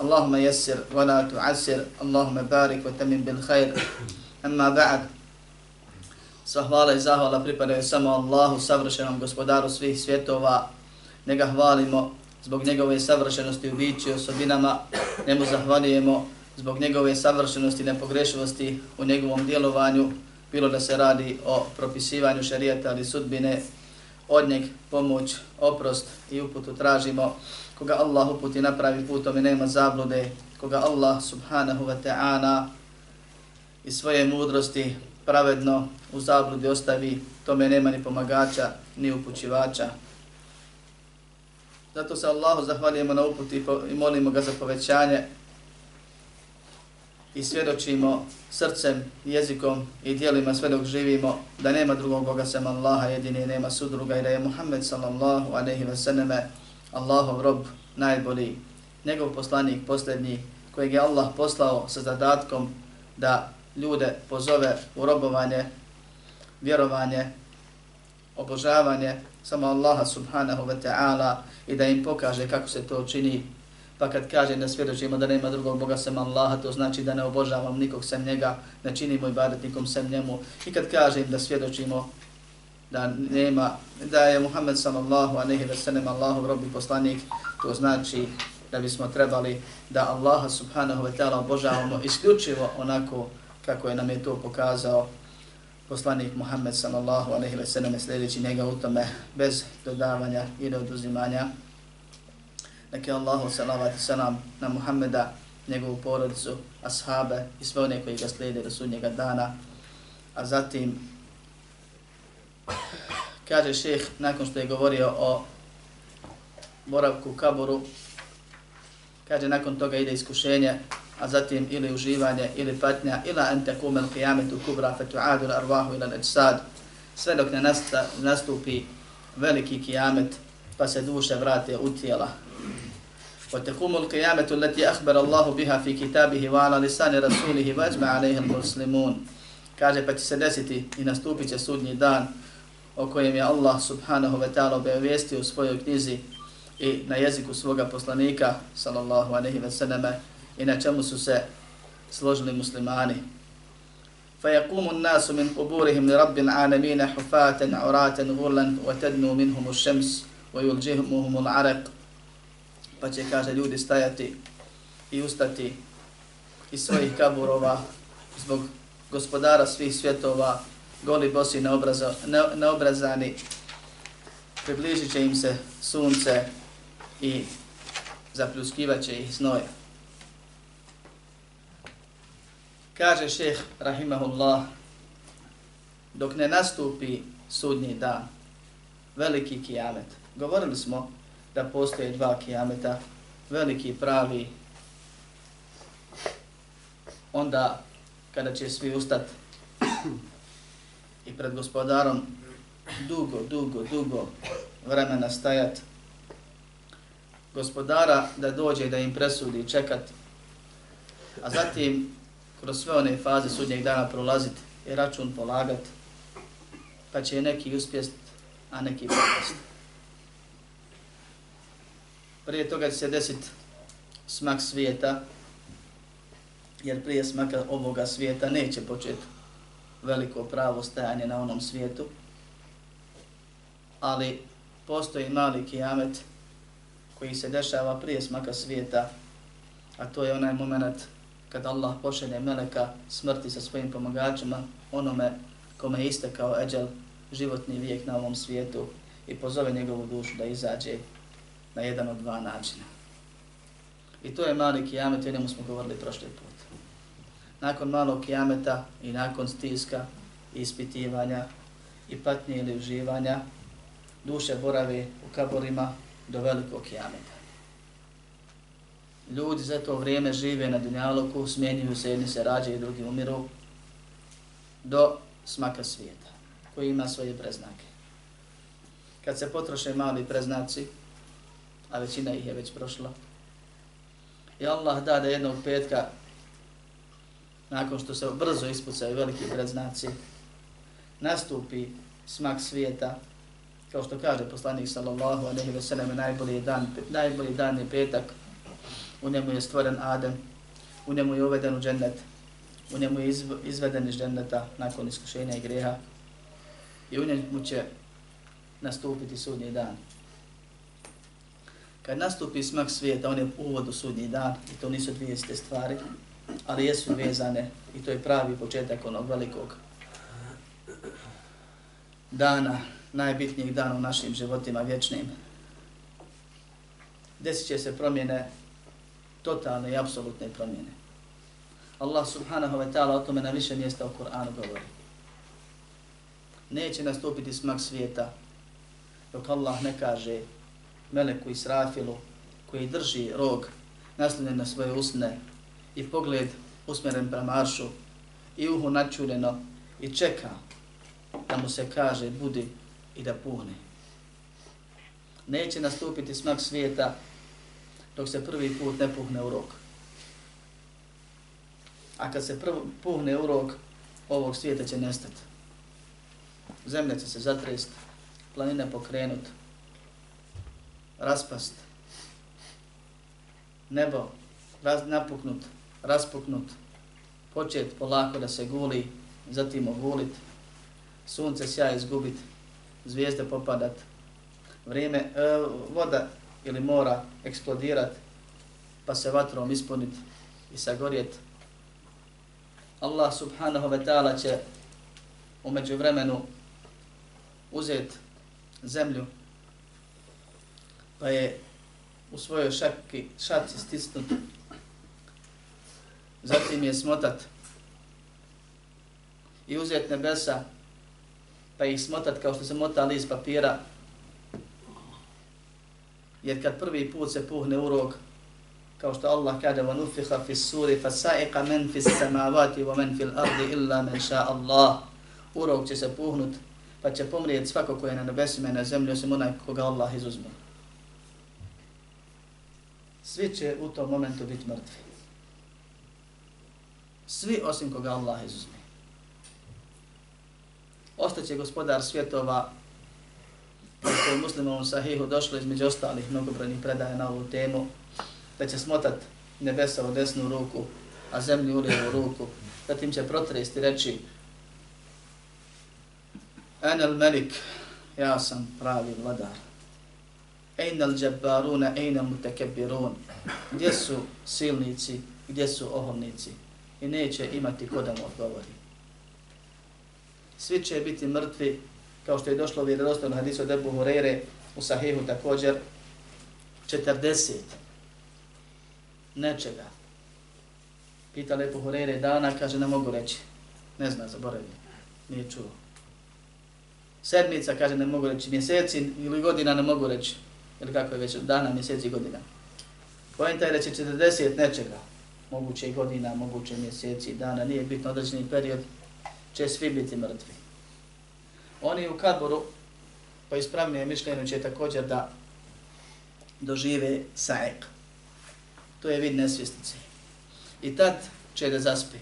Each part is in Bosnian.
اللهم يسر ولا تعسر اللهم بارك وتمن بالخير أما بعد Sva hvala i zahvala pripadaju samo Allahu, savršenom gospodaru svih svjetova. Njega hvalimo zbog njegove savršenosti u biću i osobinama. Njemu zahvalijemo zbog njegove savršenosti i nepogrešivosti u njegovom djelovanju, bilo da se radi o propisivanju šarijata ali sudbine od njeg pomoć, oprost i uputu tražimo. Koga Allah uputi napravi putom i nema zablude, koga Allah subhanahu wa ta'ana i svoje mudrosti pravedno u zabludi ostavi, tome nema ni pomagača, ni upućivača. Zato se Allahu zahvaljujemo na uputi i molimo ga za povećanje i svjedočimo srcem, jezikom i dijelima sve dok živimo da nema drugog Boga sem Allaha jedini nema sudruga i da je Muhammed sallallahu aleyhi ve sallame Allahov rob najbolji, njegov poslanik posljednji kojeg je Allah poslao sa zadatkom da ljude pozove u robovanje, vjerovanje, obožavanje samo Allaha subhanahu wa ta'ala i da im pokaže kako se to čini. Pa kad kaže da svjedočimo da nema drugog Boga sem Allaha, to znači da ne obožavam nikog sem njega, ne činimo ibadet nikom sem njemu. I kad kaže da svjedočimo da nema, da je Muhammed sallallahu aleyhi ve sellem Allahov rob i poslanik, to znači da bismo trebali da Allaha subhanahu wa ta'ala obožavamo isključivo onako kako je nam je to pokazao poslanik Muhammed sallallahu aleyhi ve sellem sljedeći njega u tome bez dodavanja ili oduzimanja neke Allahu salavat i salam na Muhammeda, njegovu porodicu, ashabe i sve one koji ga slijede do sudnjega dana. A zatim, kaže šeh, nakon što je govorio o boravku u kaboru, kaže nakon toga ide iskušenje, a zatim ili uživanje, ili patnja, ila ente kumel qiyametu kubra fetu adul arvahu ila leđsad, sve dok ne nastupi veliki kijamet, pa se duše vrate u tijela, وتقوم القيامة التي أخبر الله بها في كتابه وعلى لسان رسوله واجمع عليه المسلمون kaže pa će se desiti i nastupit će sudnji dan o kojem je Allah subhanahu wa ta'ala obavijestio u svojoj knjizi i na jeziku svoga poslanika sallallahu alaihi wa sallam i na čemu su se složili muslimani. فيقوم الناس من قبورهم لرب العالمين حفاة عراة غرلا وتدنو منهم الشمس ويلجهمهم العرق pa će, kaže, ljudi stajati i ustati iz svojih kaburova zbog gospodara svih svjetova, goli bosi neobrazo, ne, neobrazani, približit će im se sunce i zapljuskivat će ih znoj. Kaže šeh, rahimahullah, dok ne nastupi sudnji dan, veliki kijamet. Govorili smo da postoje dva kijameta, veliki pravi, onda kada će svi ustati i pred gospodarom dugo, dugo, dugo vremena stajat, gospodara da dođe da im presudi čekat, a zatim kroz sve one faze sudnjeg dana prolaziti i račun polagat, pa će neki uspjest, a neki propast prije toga će se desiti smak svijeta, jer prije smaka ovoga svijeta neće početi veliko pravo stajanje na onom svijetu, ali postoji mali kijamet koji se dešava prije smaka svijeta, a to je onaj moment kad Allah pošelje meleka smrti sa svojim pomagačima, onome kome je istekao eđel životni vijek na ovom svijetu i pozove njegovu dušu da izađe na jedan od dva načina. I to je mali kijamet, o njemu smo govorili prošli put. Nakon malog kijameta i nakon stiska i ispitivanja i patnje ili uživanja, duše borave u kaborima do velikog kijameta ljudi za to vrijeme žive na dunjaloku, smjenjuju se, jedni se rađaju, drugi umiru, do smaka svijeta, koji ima svoje preznake. Kad se potroše mali preznaci, a većina ih je već prošla, i Allah da da jednog petka, nakon što se brzo ispucaju veliki predznaci, nastupi smak svijeta, kao što kaže poslanik sallallahu alejhi ve sellem najbolji dan najbolji dan je petak. U njemu je stvoren Adem, u njemu je uveden u džennet, u njemu je izveden iz dženneta nakon iskušenja i greha. I u njemu će nastupiti sudnji dan. Kad nastupi smak svijeta, on je uvod u sudnji dan i to nisu dvije iste stvari, ali jesu vezane i to je pravi početak onog velikog dana, najbitnijeg dana u našim životima vječnim. Desit će se promjene totalne i apsolutne promjene. Allah subhanahu wa ta'ala o tome na više mjesta u Kur'anu govori. Neće nastupiti smak svijeta dok Allah ne kaže Meleku Israfilu koji drži rog naslonjen na svoje usne i pogled usmeren prema aršu i uhu načuljeno i čeka da mu se kaže budi i da puhne. Neće nastupiti smak svijeta dok se prvi put ne puhne u rog. A kad se prvo puhne u rog, ovog svijeta će nestati. Zemlja će se zatrest, planine pokrenut, raspast, nebo raz, napuknut, raspuknut, počet polako da se guli, zatim ogulit, sunce sjaj izgubit, zvijezde popadat, vrijeme, e, voda ili mora eksplodirat, pa se vatrom ispunit i sagorjet. Allah subhanahu wa ta'ala će umeđu vremenu uzet zemlju, pa je u svojoj šaki, šaci stisnut, zatim je smotat. I uzet nebesa, pa ih smotat kao što se mota list papira, jer kad prvi put se puhne urok, kao što Allah kaže va nufiha fi suri fa sa'iqa man fi samawati wa man fi al-ardi illa man sha Allah. Urok će se puhnut pa će pomrijeti svako ko je na nebesima i na zemlji osim onaj koga Allah izuzme svi će u tom momentu biti mrtvi. Svi osim koga Allah izuzme. Ostaće gospodar svjetova kako je muslimovom sahihu došlo između ostalih mnogobrojnih predaja na ovu temu, da će smotat nebesa u desnu ruku, a zemlju u lijevu ruku, zatim će protresti reći Enel Melik, ja sam pravi vladar. Ejna al-đabbaruna, ejna mutakebirun. Gdje su silnici, gdje su oholnici? I neće imati ko da mu odgovori. Svi će biti mrtvi, kao što je došlo u vjerovostom hadisu od Ebu Hurere, u Sahihu također, 40 nečega. Pita Ebu Hurere dana, kaže ne mogu reći. Ne zna, zaboravio. Nije čuo. Sedmica, kaže ne mogu reći. Mjeseci ili godina ne mogu reći. Ili kako je već dana, mjeseci godina. Pojenta je da će 40 nečega. Moguće godina, moguće mjeseci, dana, nije bitno određeni period, će svi biti mrtvi. Oni u kaboru, po ispravnije mišljenju, će također da dožive saik. To je vid nesvjestice. I tad će da zaspi.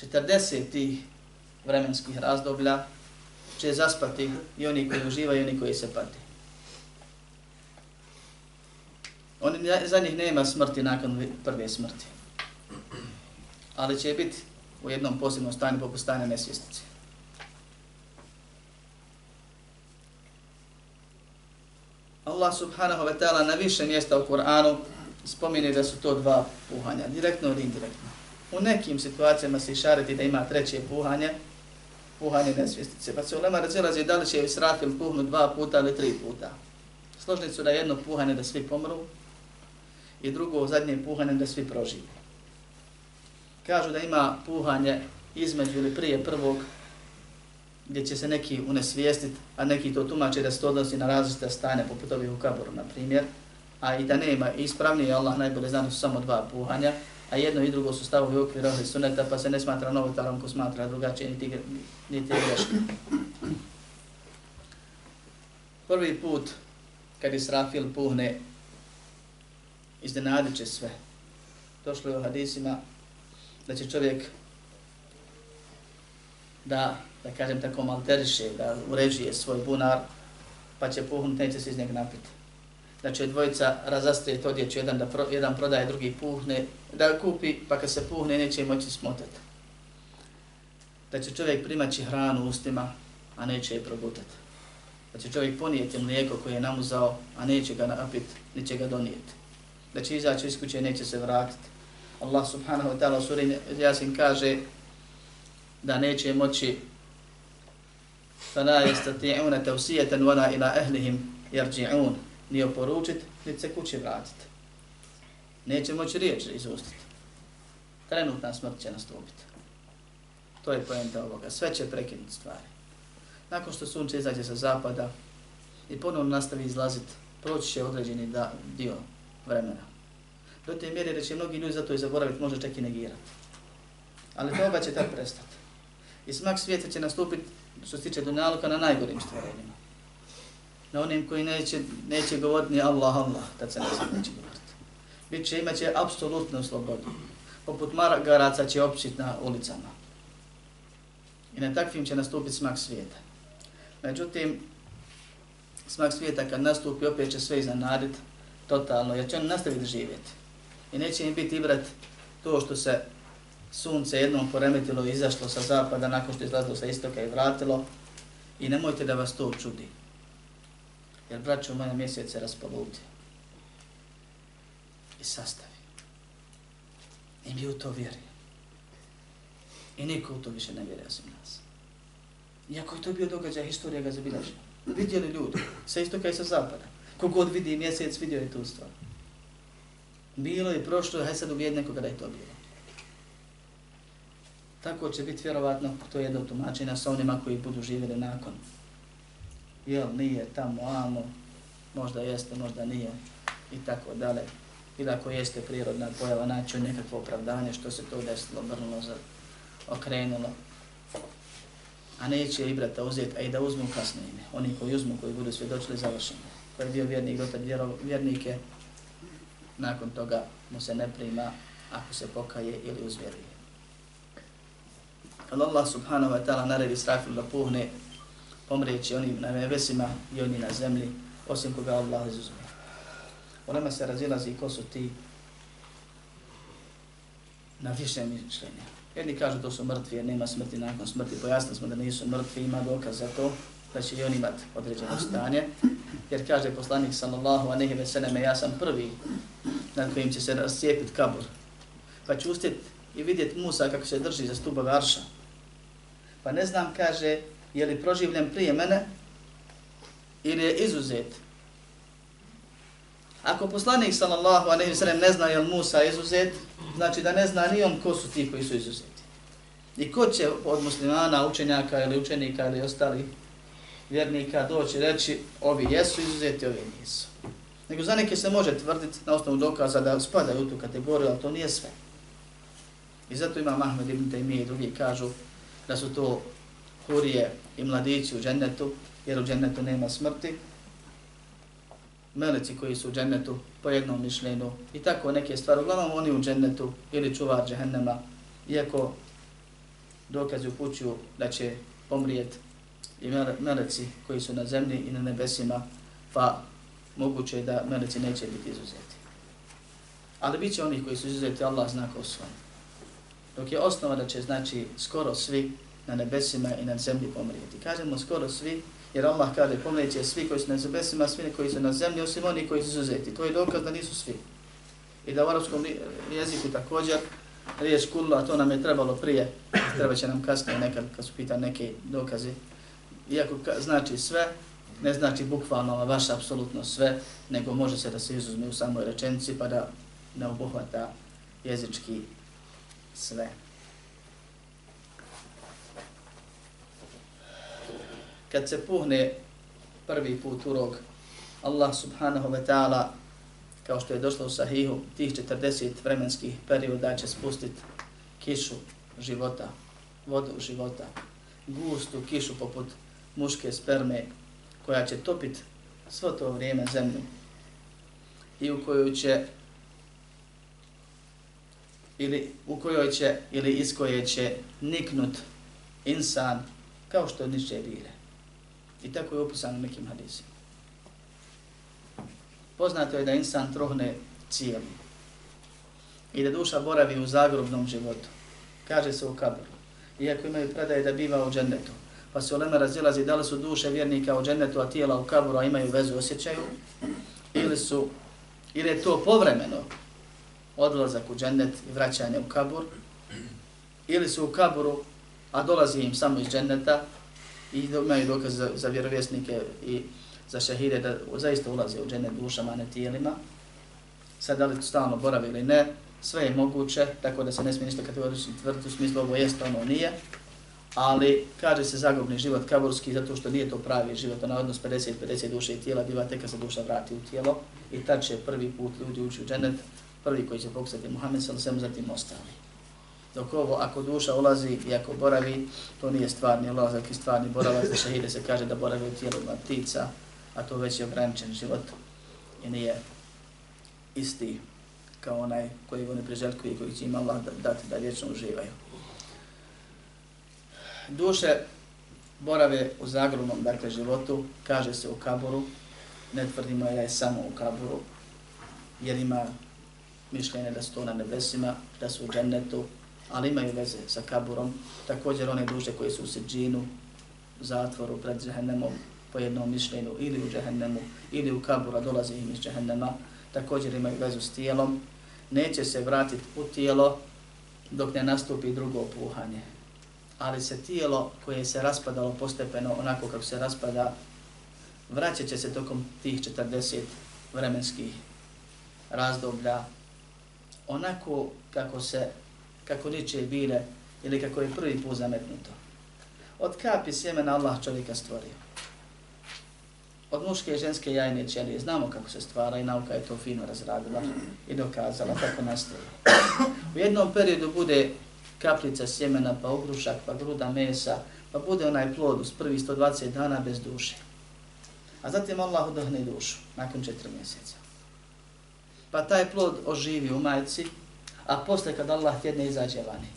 40 tih vremenskih razdoblja će zaspati i oni koji uživaju i oni koji se pati. Oni, za njih nema smrti nakon prve smrti. Ali će biti u jednom posebnom stanju poput stanja nesvjestice. Allah subhanahu wa ta'ala na više mjesta u Kur'anu spomine da su to dva puhanja, direktno ili indirektno. U nekim situacijama se išariti da ima treće puhanje, puhanje nesvjestice. Pa se ulema razilazi da li će Israfil puhnu dva puta ili tri puta. Složni su da jedno puhanje da svi pomru i drugo zadnje puhanje da svi prožive. Kažu da ima puhanje između ili prije prvog gdje će se neki unesvijestiti, a neki to tumače da se to odnosi na različite stane, poput ovih u kaboru, na primjer, a i da nema ispravnije, Allah najbolje zna su samo dva puhanja, a jedno i drugo su stavovi u okviru ovih suneta, pa se ne smatra novotarom ko smatra drugačije, niti, niti greška. Prvi put, kad Israfil puhne, iznenadit će sve. Došlo je u hadisima da će čovjek da, da kažem tako, malteriše, da uređuje svoj bunar, pa će puhnut, neće se iz njega napiti da će dvojica razastrijeti odjeću, jedan, da pro, jedan prodaje, drugi puhne, da kupi, pa kad se puhne neće moći smotati. Da će čovjek primaći hranu ustima, a neće je progutati. Da će čovjek ponijeti mlijeko koje je namuzao, a neće ga napiti, neće ga donijeti Da će izaći iz kuće, neće se vratiti. Allah subhanahu wa ta'ala u suri Jasin kaže da neće moći فَلَا يَسْتَطِعُونَ تَوْسِيَةً وَلَا إِلَا أَهْلِهِمْ يَرْجِعُونَ ni oporučiti, ni se kuće vratiti. Neće moći riječ izustiti. Trenutna smrt će nastupiti. To je pojenta ovoga. Sve će prekinuti stvari. Nakon što sunce izađe sa zapada i ponovno nastavi izlaziti, proći će određeni da, dio vremena. Do te mjere da će mnogi ljudi za to i zaboraviti, može čak i negirati. Ali toga će tad prestati. I smak svijeta će nastupiti, što se tiče dunjaluka, na najgorim stvorenjima. na onim koji neće, neće govoriti ni Allah, Allah, tad se ne znam neće govoriti. Biće, imaće apsolutnu slobodu. Poput margaraca će općiti na ulicama. I na takvim će nastupiti smak svijeta. Međutim, smak svijeta kad nastupi, opet će sve iznenaditi totalno, jer će oni nastaviti živjeti. I neće im biti ibrat to što se sunce jednom poremetilo i izašlo sa zapada nakon što je izlazilo sa istoka i vratilo. I nemojte da vas to čudi. Jer braćo moja mjesec se raspoluti. I sastavi. I mi u to vjerujemo. I niko u to više ne vjeruje osim nas. Iako je to bio događaj, historija ga zabilježila. Vidjeli ljudi, sa istoka i sa zapada. Kogod vidi mjesec, vidio je tu stvar. Bilo je prošlo, hajde sad ubijed nekoga da je to bilo. Tako će biti vjerovatno, to je jedno tumačenje sa onima koji budu živjeli nakon jel nije tamo, amo, možda jeste, možda nije i tako dalje. Ili ako jeste prirodna pojava, naći nekakvo opravdanje što se to desilo, brnulo, za, okrenulo. A neće i brata uzeti, a i da uzmu kasnije. Oni koji uzmu, koji budu svjedočili završeni. Koji je bio vjernik, dotad vjernike, nakon toga mu se ne prima ako se pokaje ili uzvjeruje. Allah subhanahu wa ta'ala naredi strafil da puhne pomrijeći oni na nebesima i oni na zemlji, osim koga Allah izuzme. U nama se razilazi ko su ti na više mišljenja. Jedni kažu to su mrtvi jer nema smrti nakon smrti. Pojasnili smo da nisu mrtvi, ima dokaz za to da će i on imati određeno stanje. Jer kaže poslanik sallallahu a nehi veseleme, ja sam prvi nad kojim će se rascijepiti kabur. Pa ću ustjeti i vidjet Musa kako se drži za stuba varša. Pa ne znam, kaže, je li proživljen prije mene ili je izuzet. Ako poslanik sallallahu alejhi ve sellem ne zna je li Musa izuzet, znači da ne zna ni on ko su ti koji su izuzeti. I ko će od muslimana, učenjaka ili učenika ili ostali vjernika doći reći ovi jesu izuzeti, ovi nisu. Nego za neke se može tvrditi na osnovu dokaza da spadaju u tu kategoriju, ali to nije sve. I zato ima Mahmed ibn Taymi i drugi kažu da su to hurije i mladići u džennetu, jer u džennetu nema smrti, meleci koji su u džennetu po jednom mišljenju i tako neke stvari. Uglavnom oni u džennetu ili čuvar džehennema, iako dokazi upućuju da će pomrijet i meleci koji su na zemlji i na nebesima, pa moguće je da meleci neće biti izuzeti. Ali bit će onih koji su izuzeti, Allah zna ko su Dok je osnova da će znači skoro svi na nebesima i na zemlji pomrijeti. Kažemo skoro svi, jer Allah kaže pomrijeće svi koji su na nebesima, svi koji su na zemlji, osim oni koji su izuzeti. To je dokaz da nisu svi. I da u arabskom jeziku također riječ kullu, a to nam je trebalo prije, treba će nam kasnije nekad kad su pita neke dokaze. Iako znači sve, ne znači bukvalno vaša apsolutno sve, nego može se da se izuzme u samoj rečenici pa da ne obuhvata jezički sve. Kad se puhne prvi put u rog, Allah subhanahu wa ta'ala, kao što je došlo u sahihu, tih 40 vremenskih perioda će spustiti kišu života, vodu života, gustu kišu poput muške sperme, koja će topit svo to vrijeme zemlju i u kojoj će ili u kojoj će ili iz koje će niknut insan kao što niče bile. I tako je opisano nekim hadisima. Poznato je da insan trohne cijeli i da duša boravi u zagrobnom životu. Kaže se u kabru. Iako imaju predaje da biva u džennetu. Pa se ulema razilazi da li su duše vjernika u džennetu, a tijela u kaburu, a imaju vezu osjećaju. Ili su, ili je to povremeno odlazak u džennet i vraćanje u kabur. Ili su u kaburu, a dolazi im samo iz dženneta i imaju dokaz za, za vjerovjesnike i za šehide da zaista ulaze u džennet dušama, a ne tijelima. Sad da li stalno boravi ili ne, sve je moguće, tako da se ne smije ništa kategorično tvrditi u smislu ovo jeste, ono nije. Ali kaže se zagubni život kaburski zato što nije to pravi život, na odnos 50-50 duše i tijela biva tek kad se duša vrati u tijelo i tad će prvi put ljudi ući u džennet, prvi koji će pokusati Muhammed sallam, zatim ostali. Dok ovo, ako duša ulazi i ako boravi, to nije stvarni ulazak i stvarni boravak, za šehide se kaže da boravi u tijelima ptica, a to već je ograničen život i nije isti kao onaj koji oni priželjkuju i koji će im Allah dati da vječno uživaju. Duše borave u zagrobnom dakle, životu, kaže se u kaburu, ne tvrdimo da je samo u kaburu, jer ima mišljenje da su to na nebesima, da su u džennetu, ali imaju veze sa kaburom. Također one duše koje su u seđinu, zatvoru pred džehennemom, po jednom mišljenju, ili u džehennemu, ili u kabura, dolaze im iz džehennema, također imaju vezu s tijelom, neće se vratiti u tijelo dok ne nastupi drugo puhanje. Ali se tijelo koje se raspadalo postepeno onako kako se raspada, vraćat će se tokom tih 40 vremenskih razdoblja onako kako se, kako niče bile ili kako je prvi put zametnuto. Od kapi sjemena Allah čovjeka stvorio. Od muške i ženske jajne ćelije znamo kako se stvara i nauka je to fino razradila i dokazala kako nastaje. U jednom periodu bude kaplica sjemena, pa ugrušak, pa gruda mesa, pa bude onaj plod uz prvi 120 dana bez duše. A zatim Allah udahne dušu nakon četiri mjeseca. Pa taj plod oživi u majci, a posle kad Allah tjedne izađe vani.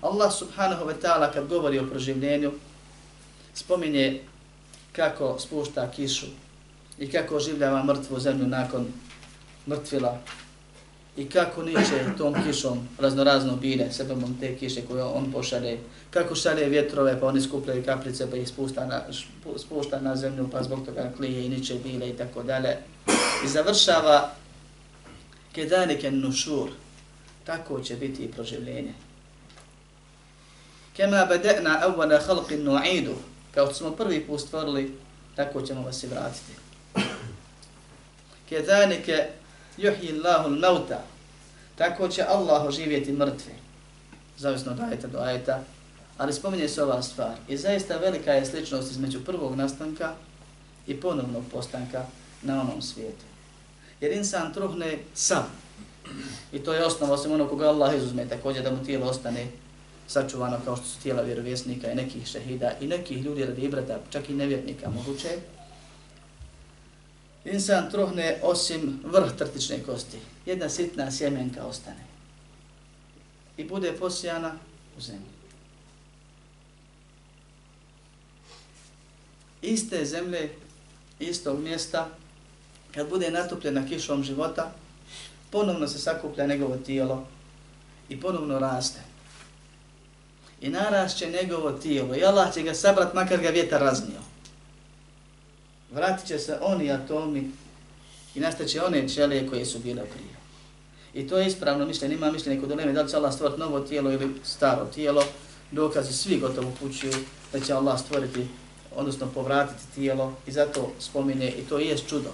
Allah subhanahu wa ta'ala kad govori o proživljenju, spominje kako spušta kišu i kako oživljava mrtvu zemlju nakon mrtvila i kako niče tom kišom raznorazno bine, sebebom te kiše koje on pošare, kako šare vjetrove pa oni skupljaju kaplice pa ih spušta na, spušta na zemlju pa zbog toga klije i niče bile i tako dalje. I završava kedanike nušur, tako će biti i proživljenje. Kema bada'na evvana khalqin nu'idu, kao što smo prvi put stvorili, tako ćemo vas i vratiti. Kedanike yuhyi Allahu al-mauta, tako će Allah oživjeti mrtve. Zavisno od ajeta do ajeta, ali spominje se ova stvar. I zaista velika je sličnost između prvog nastanka i ponovnog postanka na onom svijetu. Jer insan truhne sam. I to je osnova osim ono koga Allah izuzme, također da mu tijelo ostane sačuvano kao što su tijela vjerovjesnika i nekih šehida i nekih ljudi radi ibrata, čak i nevjetnika moguće. Insan truhne osim vrh trtične kosti. Jedna sitna sjemenka ostane. I bude posijana u zemlji. Iste zemlje, istog mjesta, kad bude natopljena kišom života, ponovno se sakuplja njegovo tijelo i ponovno raste i narašće njegovo tijelo i Allah će ga sabrat makar ga vjetar raznio. Vratit će se oni atomi i nastaće one ćelije koje su bile prije. I to je ispravno mišljenje, ima mišljenje kod uleme da li će Allah stvoriti novo tijelo ili staro tijelo. Dokazi svi gotovo pućuju da će Allah stvoriti, odnosno povratiti tijelo i zato spominje i to je čudo.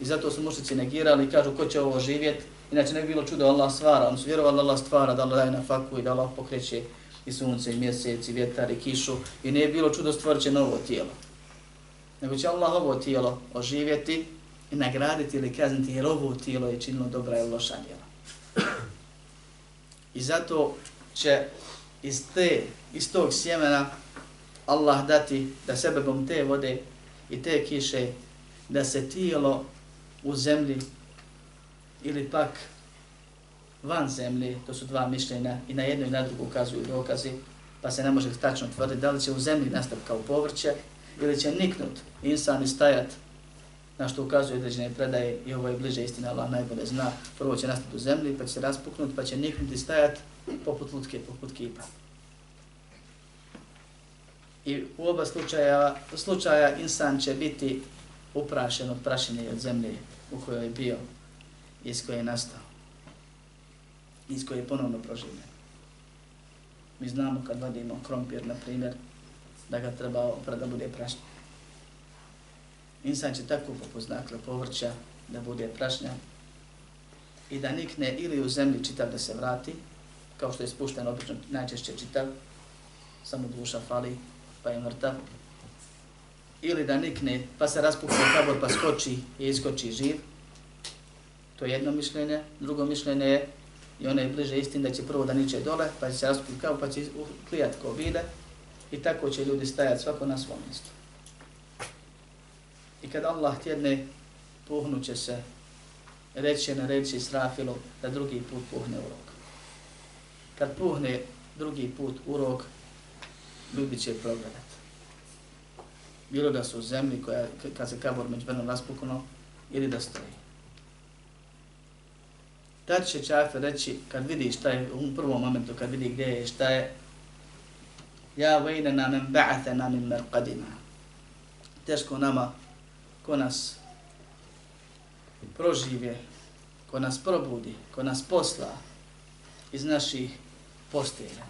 I zato su mušnici negirali i kažu ko će ovo živjeti. Inače ne bi bilo čudo Allah stvara, oni su vjerovali da Allah stvara, da Allah daje na faku i da Allah pokreće i sunce, i mjesec, i vjetar, i kišu. I ne je bilo čudo stvorit će novo tijelo. Nego će Allah ovo tijelo oživjeti i nagraditi ili kazniti jer ovo tijelo je činilo dobra i loša djela. I zato će iz, te, iz tog sjemena Allah dati da sebebom te vode i te kiše da se tijelo u zemlji ili pak van zemlje, to su dva mišljenja i na jedno i na drugo ukazuju dokazi, pa se ne može tačno tvrditi da li će u zemlji nastati kao povrće ili će niknut insan i stajat na što ukazuje određene predaje i ovo je bliže istina, Allah najbolje zna. Prvo će nastati u zemlji, pa će se raspuknut, pa će niknuti stajat poput lutke, poput kipa. I u oba slučaja, slučaja insan će biti uprašen od prašine od zemlje u kojoj je bio, iz koje je nastao, iz koje je ponovno proživljen. Mi znamo kad vadimo krompir, na primjer, da ga treba oprat da bude prašnja. Insan će tako poput znakle povrća da bude prašnja i da nikne ili u zemlji čitav da se vrati, kao što je spušten obično najčešće čitav, samo duša fali pa je mrtav, ili da nikne pa se raspukne kabor pa skoči i iskoči živ, to je jedno mišljenje, drugo mišljenje je i ono je bliže istin da će prvo da niče dole, pa će se raspukne kabor pa će klijat ko vide i tako će ljudi stajati svako na svom mjestu. I kad Allah tjedne, puhnuće se, reće na reći Israfilu da drugi put puhne u rog. Kad puhne drugi put u rog, ljudi će progledat. Bilo da su u zemlji koja, kad se kabor među vrnom raspukno, ili da stoji. Tad će čafe reći, kad vidi šta je, u prvom momentu, kad vidi gdje je, šta je, ja vejnena men ba'athena min merqadina. Teško nama ko nas proživje, ko nas probudi, ko nas posla iz naših postelja.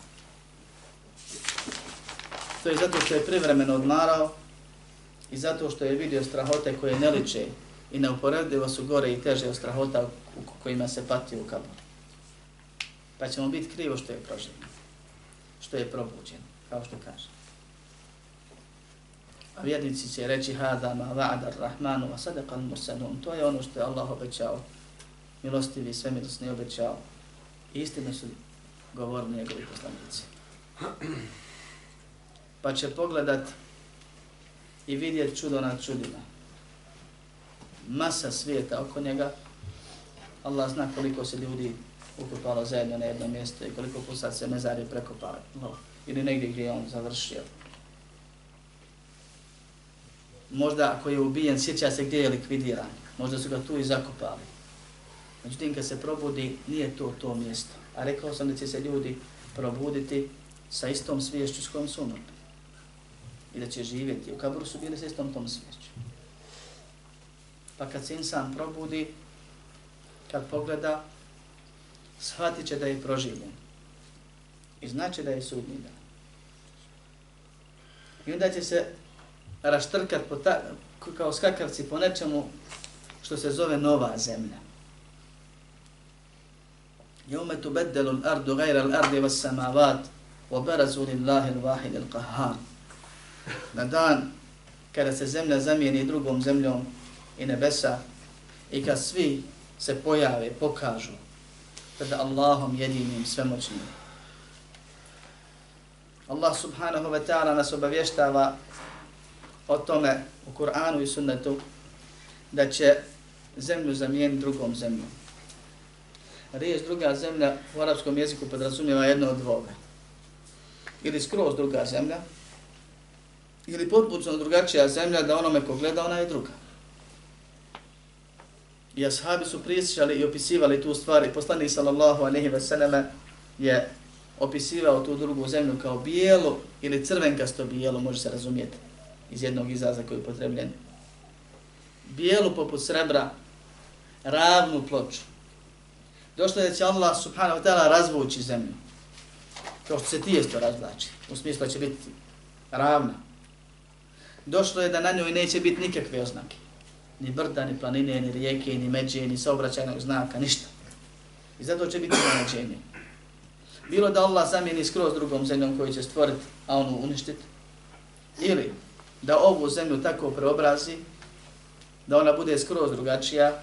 To je zato što je privremeno odmarao i zato što je vidio strahote koje ne liče i neuporedivo su gore i teže od strahota u kojima se pati u kaboru. Pa ćemo biti krivo što je proživljeno, što je probuđeno kao što kaže. A vjernici će reći hada ma va'ada ar-Rahmanu wa sadaqa al-mursalun. To je ono što je Allah obećao. Milostivi sve milosni obećao. I istine su govorni njegovi poslanici. Pa će pogledat i vidjet čudo nad čudima. Masa svijeta oko njega. Allah zna koliko se ljudi ukupalo zajedno na jedno mjesto i koliko pusat se mezari prekopali. Ili negdje gdje je on završio možda ako je ubijen, sjeća se gdje je likvidiran. Možda su ga tu i zakopali. Međutim, kad se probudi, nije to to mjesto. A rekao sam da će se ljudi probuditi sa istom sviješću s kojom su umrli. I da će živjeti. U kaburu su bili sa istom tom sviješću. Pa kad se insan probudi, kad pogleda, shvatit će da je proživljen. I znači da je sudni dan. I onda će se raštrkat po ta, kao skakavci po nečemu što se zove nova zemlja. Jome tu beddelu ardu gajra l'ardi vas samavat wa barazu lillahi l'vahid l'qahar. Na dan kada se zemlja zamijeni drugom zemljom i nebesa i kad svi se pojave, pokažu pred Allahom jedinim svemoćnim. Allah subhanahu wa ta'ala nas obavještava o tome u Kur'anu i sunnetu da će zemlju zamijeniti drugom zemljom. Riječ druga zemlja u arapskom jeziku podrazumijeva jedno od dvoga. Ili skroz druga zemlja, ili potpuno drugačija zemlja da onome ko gleda, ona je druga. I ashabi su prisjećali i opisivali tu stvari. Poslanik sallallahu alaihi ve selleme je opisivao tu drugu zemlju kao bijelu ili crvenkasto bijelo, može se razumijeti iz jednog izraza koji je upotrebljen. Bijelu poput srebra, ravnu ploču, Došlo je da će Allah subhanahu wa ta'ala razvući zemlju. Kao što se tijesto razvlači. U smislu će biti ravna. Došlo je da na njoj neće biti nikakve oznake. Ni brda, ni planine, ni rijeke, ni međe, ni saobraćajnog znaka, ništa. I zato će biti nađenje. Bilo da Allah zamijeni skroz drugom zemljom koju će stvoriti, a onu uništiti. Ili da ovu zemlju tako preobrazi, da ona bude skroz drugačija,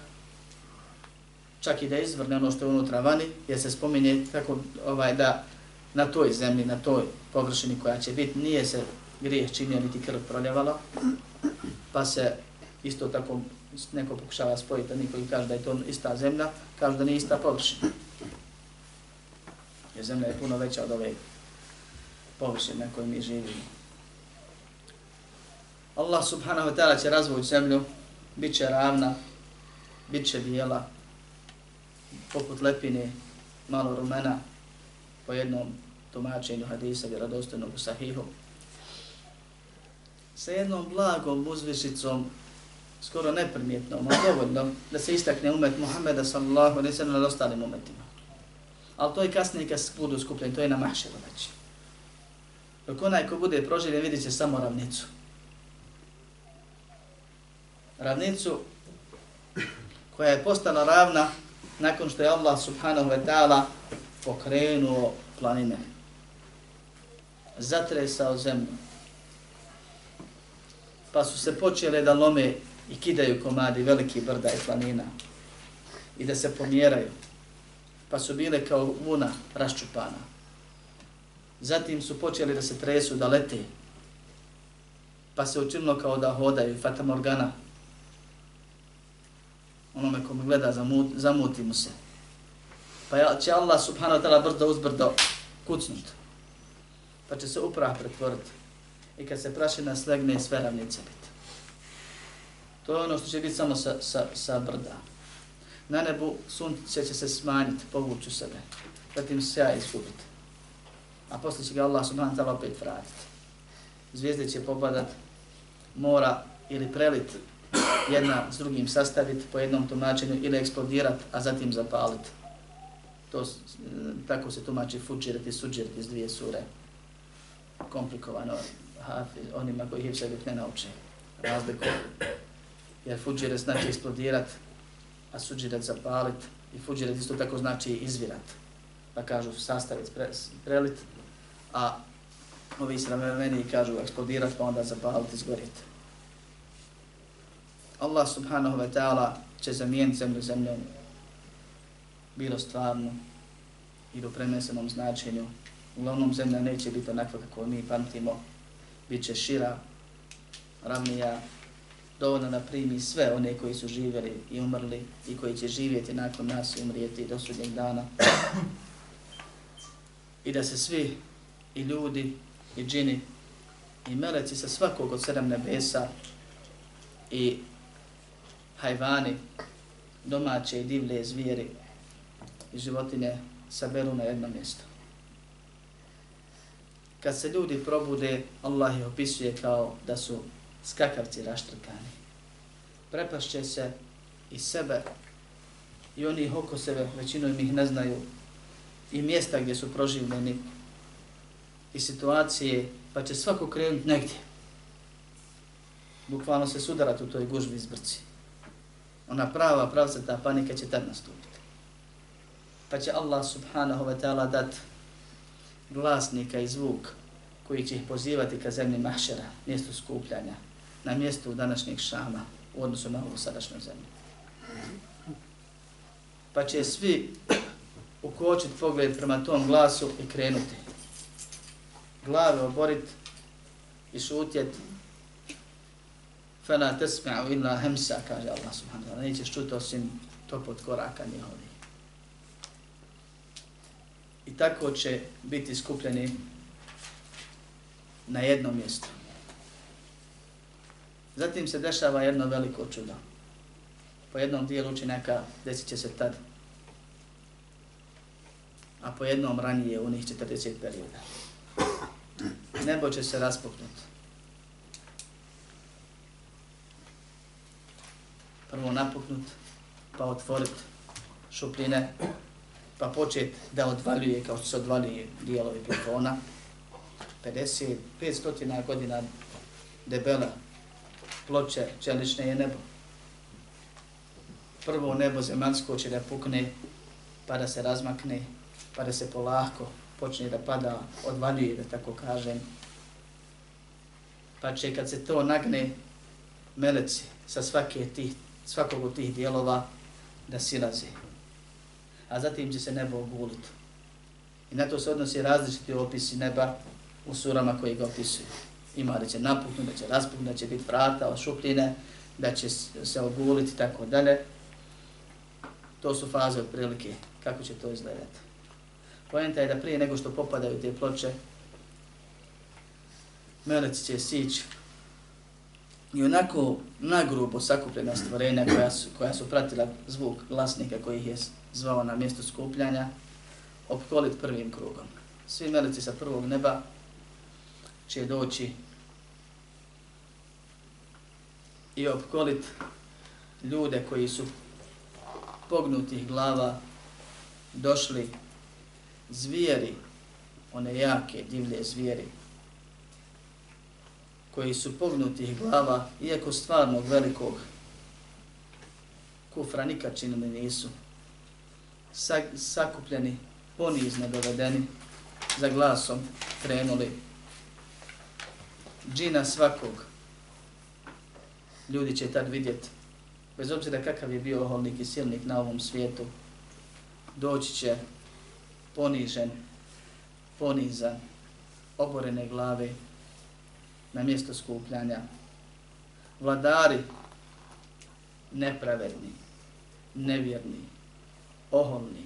čak i da izvrne ono što je unutra vani, jer se spominje kako ovaj, da na toj zemlji, na toj površini koja će biti, nije se grijeh činio niti krv proljevalo, pa se isto tako neko pokušava spojiti, a niko kaže da je to ista zemlja, kaže da nije ista površina. Jer zemlja je puno veća od ove površine na kojoj mi živimo. Allah subhanahu wa ta'ala će razvoći zemlju, bit će ravna, bit će bijela, poput lepine, malo rumena, po jednom tumačenju hadisa vjerodostojnog u sahihu. Sa jednom blagom uzvišicom, skoro neprimjetnom, ali dovoljno da se istakne umet Muhammeda sallallahu alaihi sallam na ostalim umetima. Ali to je kasnije kad budu skupljeni, to je na mahšeru već. Dok onaj ko bude proživljen vidit će samo ravnicu. Ravnicu koja je postala ravna nakon što je Allah subhanahu wa ta'ala pokrenuo planine. Zatresao zemlju. Pa su se počele da lome i kidaju komadi veliki brda i planina. I da se pomjeraju. Pa su bile kao vuna raščupana. Zatim su počeli da se tresu, da lete. Pa se učinilo kao da hodaju, Fata Morgana, onome ko me gleda, zamut, zamuti mu se. Pa će Allah subhanahu wa ta'ala brdo uzbrdo kucnut. Pa će se uprah pretvoriti. I kad se prašina slegne, sve ravnice biti. To je ono što će biti samo sa, sa, sa brda. Na nebu sunce će se smanjiti, povući u sebe. Zatim se ja izgubiti. A posle će ga Allah subhanahu wa ta'ala opet vratiti. Zvijezde će popadat, mora ili prelit jedna s drugim sastaviti po jednom tumačenju ili eksplodirati, a zatim zapaliti. To, eh, tako se tumači fuđirat i suđirat iz dvije sure. Komplikovano hafiz, onima koji ih ne nauče razliku. Jer fuđirat znači eksplodirat, a suđirat zapalit. I fuđirat isto tako znači izvirat. Pa kažu sastavit, pre, prelit, a ovi srameni kažu eksplodirat, pa onda zapalit, izgorit. Allah subhanahu wa ta'ala će zamijeniti zemlju zemljom, bilo stvarno i do prenesenom značenju. Uglavnom zemlja neće biti onakva kako mi pamtimo, bit će šira, ravnija, dovoljno da primi sve one koji su živjeli i umrli i koji će živjeti nakon nas i umrijeti do sudnjeg dana. I da se svi i ljudi i džini i meleci sa svakog od sedam nebesa i hajvani, domaće i divlje zvijeri i životine saberu na jedno mjesto. Kad se ljudi probude, Allah ih opisuje kao da su skakavci raštrkani. Prepašće se i sebe i oni oko sebe, većinom ih ne znaju, i mjesta gdje su proživljeni i situacije, pa će svako krenuti negdje. Bukvalno se sudarati u toj gužbi izbrci ona prava pravca ta panika će tad nastupiti. Pa će Allah subhanahu wa ta'ala dat glasnika i zvuk koji će ih pozivati ka zemlji mahšera, mjestu skupljanja, na mjestu današnjeg šama u odnosu na ovu sadašnju zemlju. Pa će svi ukočiti pogled prema tom glasu i krenuti. Glave oboriti i šutjeti fela tesma'u illa hemsa, kaže Allah subhanahu wa ta'ala. Nećeš čuti osim topot koraka njihovi. I tako će biti skupljeni na jednom mjestu. Zatim se dešava jedno veliko čudo. Po jednom dijelu učinaka desit će se tad, a po jednom ranije u njih 40 perioda. Nebo će se raspuknuti. prvo napuknut, pa otvorit šupljine pa počet da odvaljuje kao što se odvaljuje dijelovi plafona. 50, 500 godina debela ploče čelične je nebo. Prvo nebo zemansko će da pukne, pa da se razmakne, pa da se polako počne da pada, odvaljuje, da tako kažem. Pa će kad se to nagne, meleci sa svake tih, svakog od tih dijelova da silaze. A zatim će se nebo oguliti. I na to se odnosi različiti opisi neba u surama koji ga opisuju. Ima da će napuknuti, da će raspuknuti, da će biti vrata od šupljine, da će se oguliti i tako dalje. To su faze od prilike kako će to izgledati. Pojenta je da prije nego što popadaju te ploče, meleci će sići i onako nagrubo sakupljena stvorenja koja su, koja su pratila zvuk glasnika koji ih je zvao na mjesto skupljanja, opkolit prvim krugom. Svi meleci sa prvog neba će doći i opkolit ljude koji su pognutih glava došli zvijeri, one jake, divlje zvijeri, koji su pognutih glava, iako stvarnog velikog kufra nikad činili nisu, sakupljeni, ponizno dovedeni, za glasom krenuli džina svakog. Ljudi će tad vidjeti, bez obzira kakav je bio oholnik i silnik na ovom svijetu, doći će ponižen, ponizan, oborene glave na mjesto skupljanja. Vladari nepravedni, nevjerni, oholni,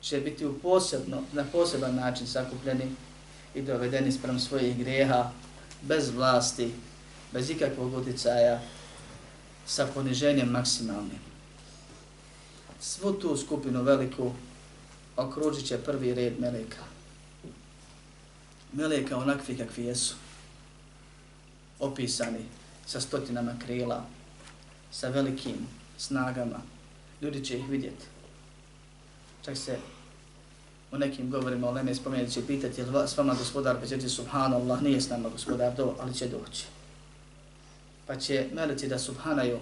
će biti u posebno, na poseban način sakupljeni i dovedeni sprem svojih greha, bez vlasti, bez ikakvog utjecaja, sa poniženjem maksimalnim. Svu tu skupinu veliku okružit će prvi red meleka. Meleka onakvi kakvi jesu, opisani sa stotinama krila, sa velikim snagama. Ljudi će ih vidjeti. Čak se u nekim govorima o Leme spomenuti će pitati jel s vama gospodar, pa će ti subhanallah, nije s nama gospodar do, ali će doći. Pa će meliti da subhanaju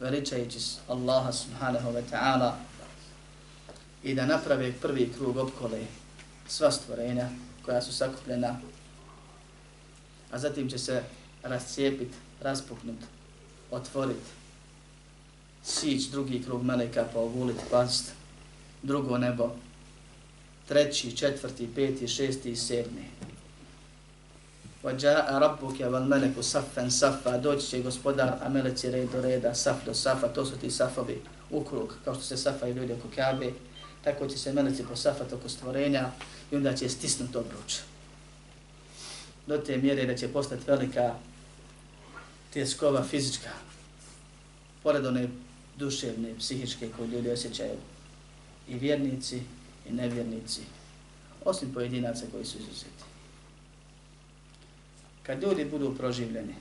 veličajući Allaha subhanahu wa ta'ala i da naprave prvi krug opkole sva stvorenja koja su sakupljena, a zatim će se rascijepiti, raspuknut, otvorit, sić drugi krug meleka pa oguliti past, drugo nebo, treći, četvrti, peti, šesti i sedmi. وَجَاءَ رَبُّكَ وَالْمَلَكُ صَفًا صَفًا Doći će gospodar, a meleci red do reda, saf do safa, to su ti safovi u krug, kao što se safaju ljudi oko Kabe, tako će se meleci posafati oko stvorenja i onda će stisnuti obruč. Do te mjere da će postati velika tjeskova fizička, pored one duševne, psihičke koje ljudi osjećaju, i vjernici i nevjernici, osim pojedinaca koji su izuzeti. Kad ljudi budu proživljeni,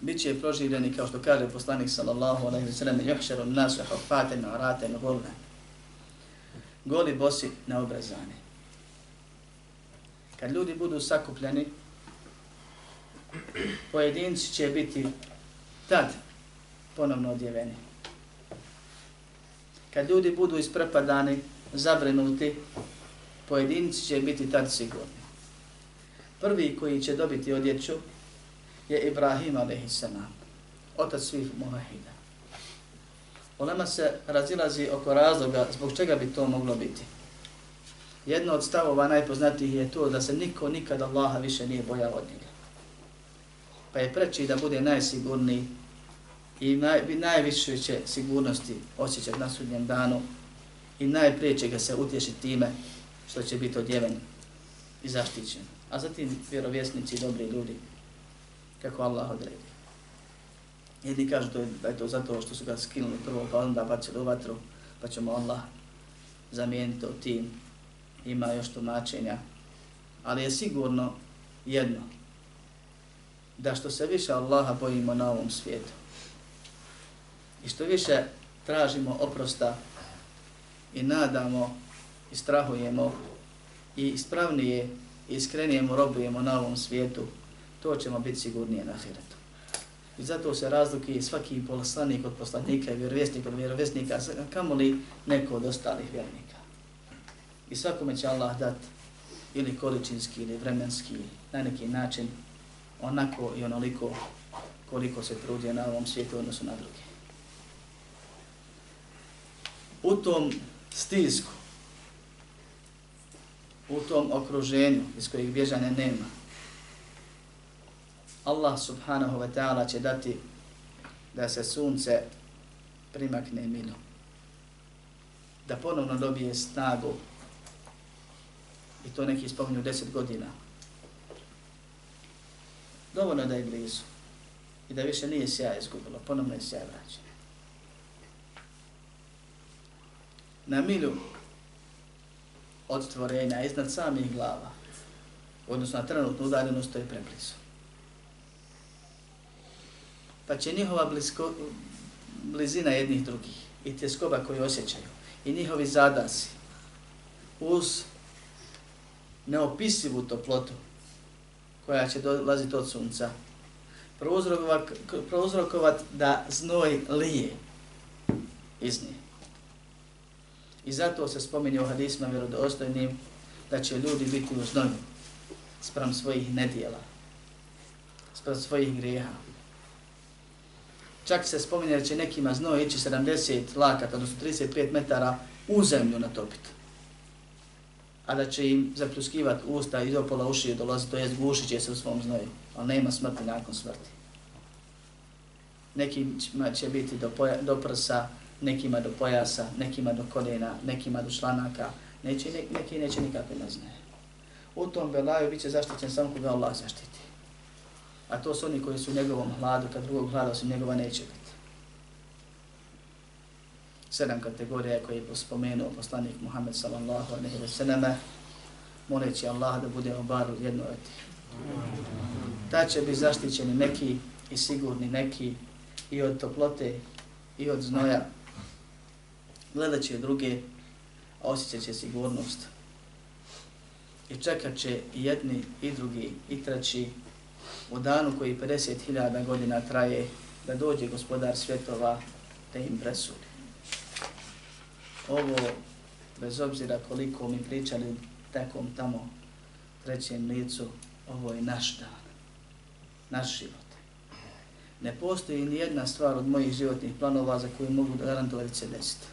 bit će proživljeni kao što kaže poslanik sallallahu alaihi wa sallam juhšeru nasu hufaten araten, gulne. Goli bosi neobrazani. Kad ljudi budu sakupljeni, pojedinci će biti tad ponovno odjeveni. Kad ljudi budu isprepadani, zabrinuti, pojedinci će biti tad sigurni. Prvi koji će dobiti odjeću je Ibrahim a.s. Otac svih muhahida. Olema se razilazi oko razloga zbog čega bi to moglo biti. Jedno od stavova najpoznatijih je to da se niko nikad Allaha više nije bojao od njega. Pa je preći da bude najsigurniji i naj, najviše će sigurnosti osjećati na sudnjem danu i najprije će ga se utješiti time što će biti odjeven i zaštićen. A zatim vjerovjesnici i dobri ljudi kako Allah odredi. Jedni kažu to je, da je to zato što su ga skinuli prvo, pa onda bacili u vatru, pa ćemo Allah zamijeniti to tim. Ima još tumačenja. Ali je sigurno jedno, da što se više Allaha bojimo na ovom svijetu i što više tražimo oprosta i nadamo i strahujemo i ispravnije i iskrenije mu robujemo na ovom svijetu, to ćemo biti sigurnije na ahiretu. I zato se razlike svaki poslanik od poslanika i vjerovjesnik od vjerovjesnika, kamo li neko od ostalih vjernika. I svakome će Allah dati ili količinski ili vremenski na neki način onako i onoliko koliko se trudi na ovom svijetu odnosu na druge. U tom stisku, u tom okruženju iz kojih bježanja nema, Allah subhanahu wa ta'ala će dati da se sunce primakne milom. Da ponovno dobije snagu i to neki spominju deset godina. Dovoljno da je blizu i da više nije sjaja izgubilo, ponovno je sjaja vraćan. Na milju od stvorenja iznad samih glava, odnosno na trenutnu udaljenost, to je preblizu. Pa će njihova blisko, blizina jednih drugih i tjeskoba koju osjećaju i njihovi zadasi uz neopisivu toplotu koja će dolaziti od sunca, prouzrokovat, prouzrokovat da znoj lije iz nje. I zato se spominje u hadisma vjerodostojnim da će ljudi biti u znoju sprem svojih nedjela, sprem svojih grijeha. Čak se spominje da će nekima znoj ići 70 lakata, odnosno 35 metara u zemlju natopiti a da će im zapljuskivati usta i do pola uši dolazi, to je gušit će se u svom znoju, ali nema smrti nakon smrti. Nekim će biti do, poja, do prsa, nekima do pojasa, nekima do koljena, nekima do članaka, neće, ne, neki neće nikakve ne znaje. U tom belaju bit će zaštićen samo koga Allah zaštiti. A to su oni koji su u njegovom hladu, kad drugog hlada osim njegova neće biti sedam kategorija koje je spomenuo poslanik Muhammed sallallahu alaihi wa sallam, moleći Allah da bude obar u jednoj od tih. Ta će biti zaštićeni neki i sigurni neki i od toplote i od znoja. Gledat će druge, a osjećat će sigurnost. I čekat će i jedni i drugi i treći u danu koji 50.000 godina traje da dođe gospodar svjetova da im presudi ovo, bez obzira koliko mi pričali tekom tamo trećem licu, ovo je naš dan, naš život. Ne postoji ni jedna stvar od mojih životnih planova za koju mogu da garantovati se desiti.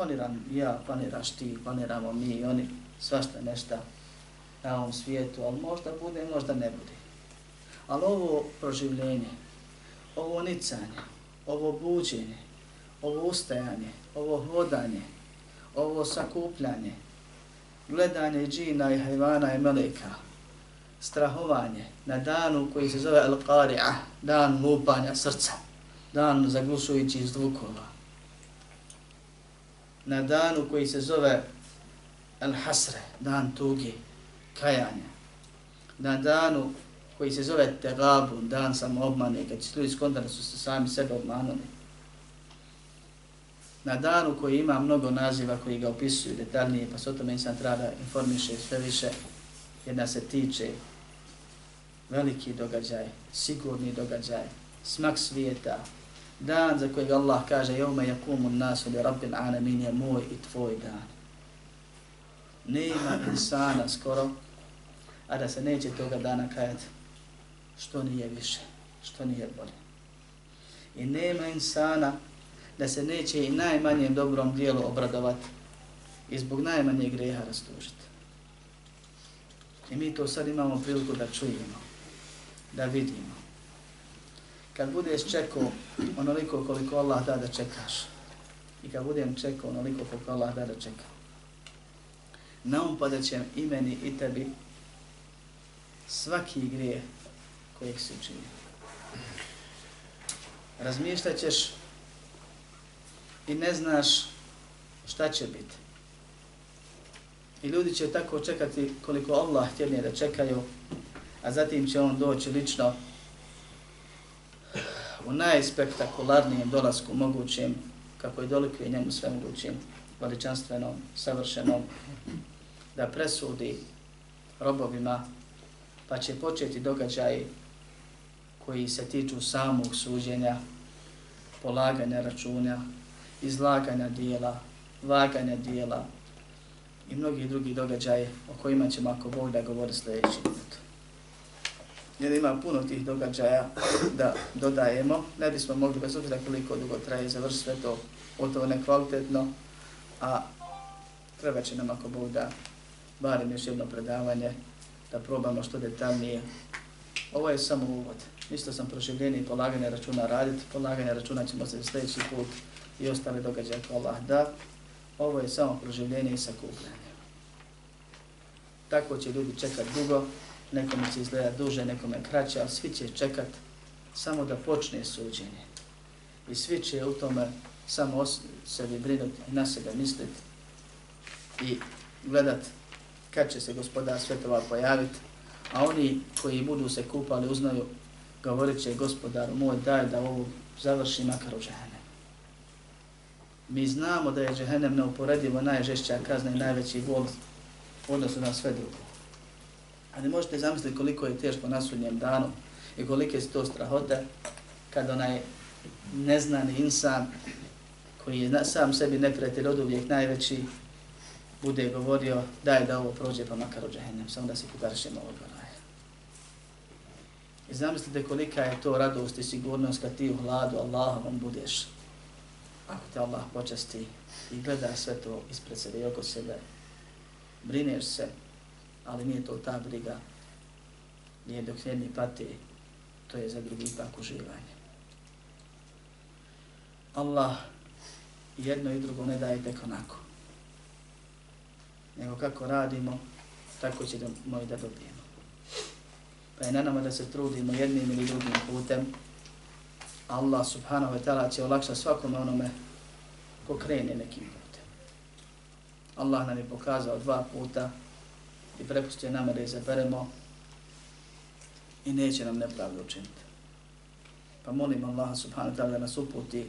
Planiram ja, planiraš ti, planiramo mi i oni, svašta nešta na ovom svijetu, ali možda bude, možda ne bude. Ali ovo proživljenje, ovo nicanje, ovo buđenje, ovo ustajanje, ovo hodanje, ovo sakupljanje, gledanje džina i hajvana i meleka, strahovanje na danu koji se zove Al-Qari'ah, dan lupanja srca, dan zaglušujući zvukova, na danu koji se zove Al-Hasre, dan tuge, kajanja, na danu koji se zove Tegabu, dan samoobmane, kad će ljudi skontali su se sami sebe obmanuli, na danu koji ima mnogo naziva koji ga opisuju detaljnije, pa se o tome insan treba da informiše sve više, jer nas se tiče veliki događaj, sigurni događaj, smak svijeta, dan za kojeg Allah kaže jevme jakumu nasu li rabbil alamin je moj i tvoj dan. Nema insana skoro, a da se neće toga dana kajati što nije više, što nije bolje. I nema insana da se neće i najmanjem dobrom dijelu obradovati i zbog najmanje greha rastužiti. I mi to sad imamo priliku da čujemo, da vidimo. Kad budeš čekao onoliko koliko Allah da da čekaš i kad budem čekao onoliko koliko Allah da da čekam. naumpada će i meni i tebi svaki grije kojeg si učinio. Razmišljat ćeš i ne znaš šta će biti. I ljudi će tako čekati koliko Allah htjeli da čekaju, a zatim će on doći lično u najspektakularnijem dolasku mogućem, kako je dolikuje njemu sve mogućim, veličanstvenom, savršenom, da presudi robovima, pa će početi događaji koji se tiču samog suđenja, polaganja računa, izlaganja dijela, vaganja dijela i mnogi drugi događaje o kojima ćemo ako Bog da govori sljedeći put. Jer ima puno tih događaja da dodajemo, ne bismo mogli bez obzira koliko dugo traje završiti sve to gotovo nekvalitetno, a treba će nam ako Bog da barim još jedno predavanje, da probamo što detaljnije. Ovo je samo uvod. Isto sam proživljenje i polaganje računa raditi. Polaganje računa ćemo se sljedeći put i ostale događaje kao Allah da. Ovo je samo proživljenje i sakupljanje. Tako će ljudi čekati dugo, nekome će izgledati duže, nekome kraće, ali svi će čekat samo da počne suđenje. I svi će u tome samo o sebi brinuti i na sebe misliti i gledat kad će se gospodar svetova pojaviti, a oni koji budu se kupali uznaju, govorit će gospodaru moj daj da ovo završi makar u džahenem. Mi znamo da je džahenem neuporedivo najžešća kazna i najveći bol u odnosu na sve drugo. A ne možete zamisliti koliko je teško na sudnjem danu i kolike su to strahote kad onaj neznani insan koji je sam sebi neprijatelj od uvijek najveći bude govorio daj da ovo prođe pa makar u džahennem, samo da se kugaršemo ovog raja. I zamislite kolika je to radost i sigurnost kad ti u hladu Allahovom budeš. Ako te Allah počasti i gleda sve to ispred sebe i oko sebe, brineš se, ali nije to ta briga, nije dok jedni pati, to je za drugi ipak uživanje. Allah jedno i drugo ne daje tek onako nego kako radimo, tako ćemo i da dobijemo. Pa je na nama da se trudimo jednim ili drugim putem. Allah subhanahu wa ta'ala će olakšati svakome onome ko krene nekim putem. Allah nam je pokazao dva puta i prepustio nama da izaberemo i neće nam nepravdu učiniti. Pa molim Allaha subhanahu wa ta'ala da nas uputi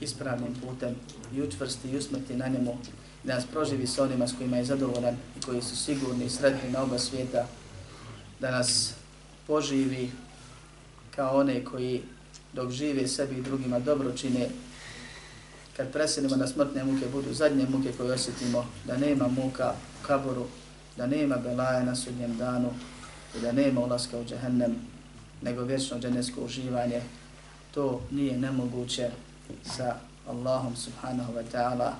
ispravnim putem i učvrsti i usmrti na njemu da nas proživi s onima s kojima je zadovoljan i koji su sigurni i sretni na oba svijeta, da nas poživi kao one koji dok žive sebi i drugima dobro čine, kad preselimo na smrtne muke, budu zadnje muke koje osjetimo, da nema muka u kaboru, da nema belaja na sudnjem danu i da nema ulaska u džehennem, nego vječno dženesko uživanje. To nije nemoguće sa Allahom subhanahu wa ta'ala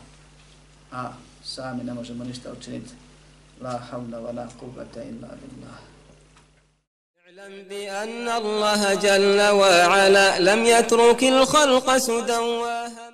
a sami ne možemo ništa učiniti. La havla wa la qubata illa billah. اعلم بأن الله جل وعلا لم يترك الخلق سدى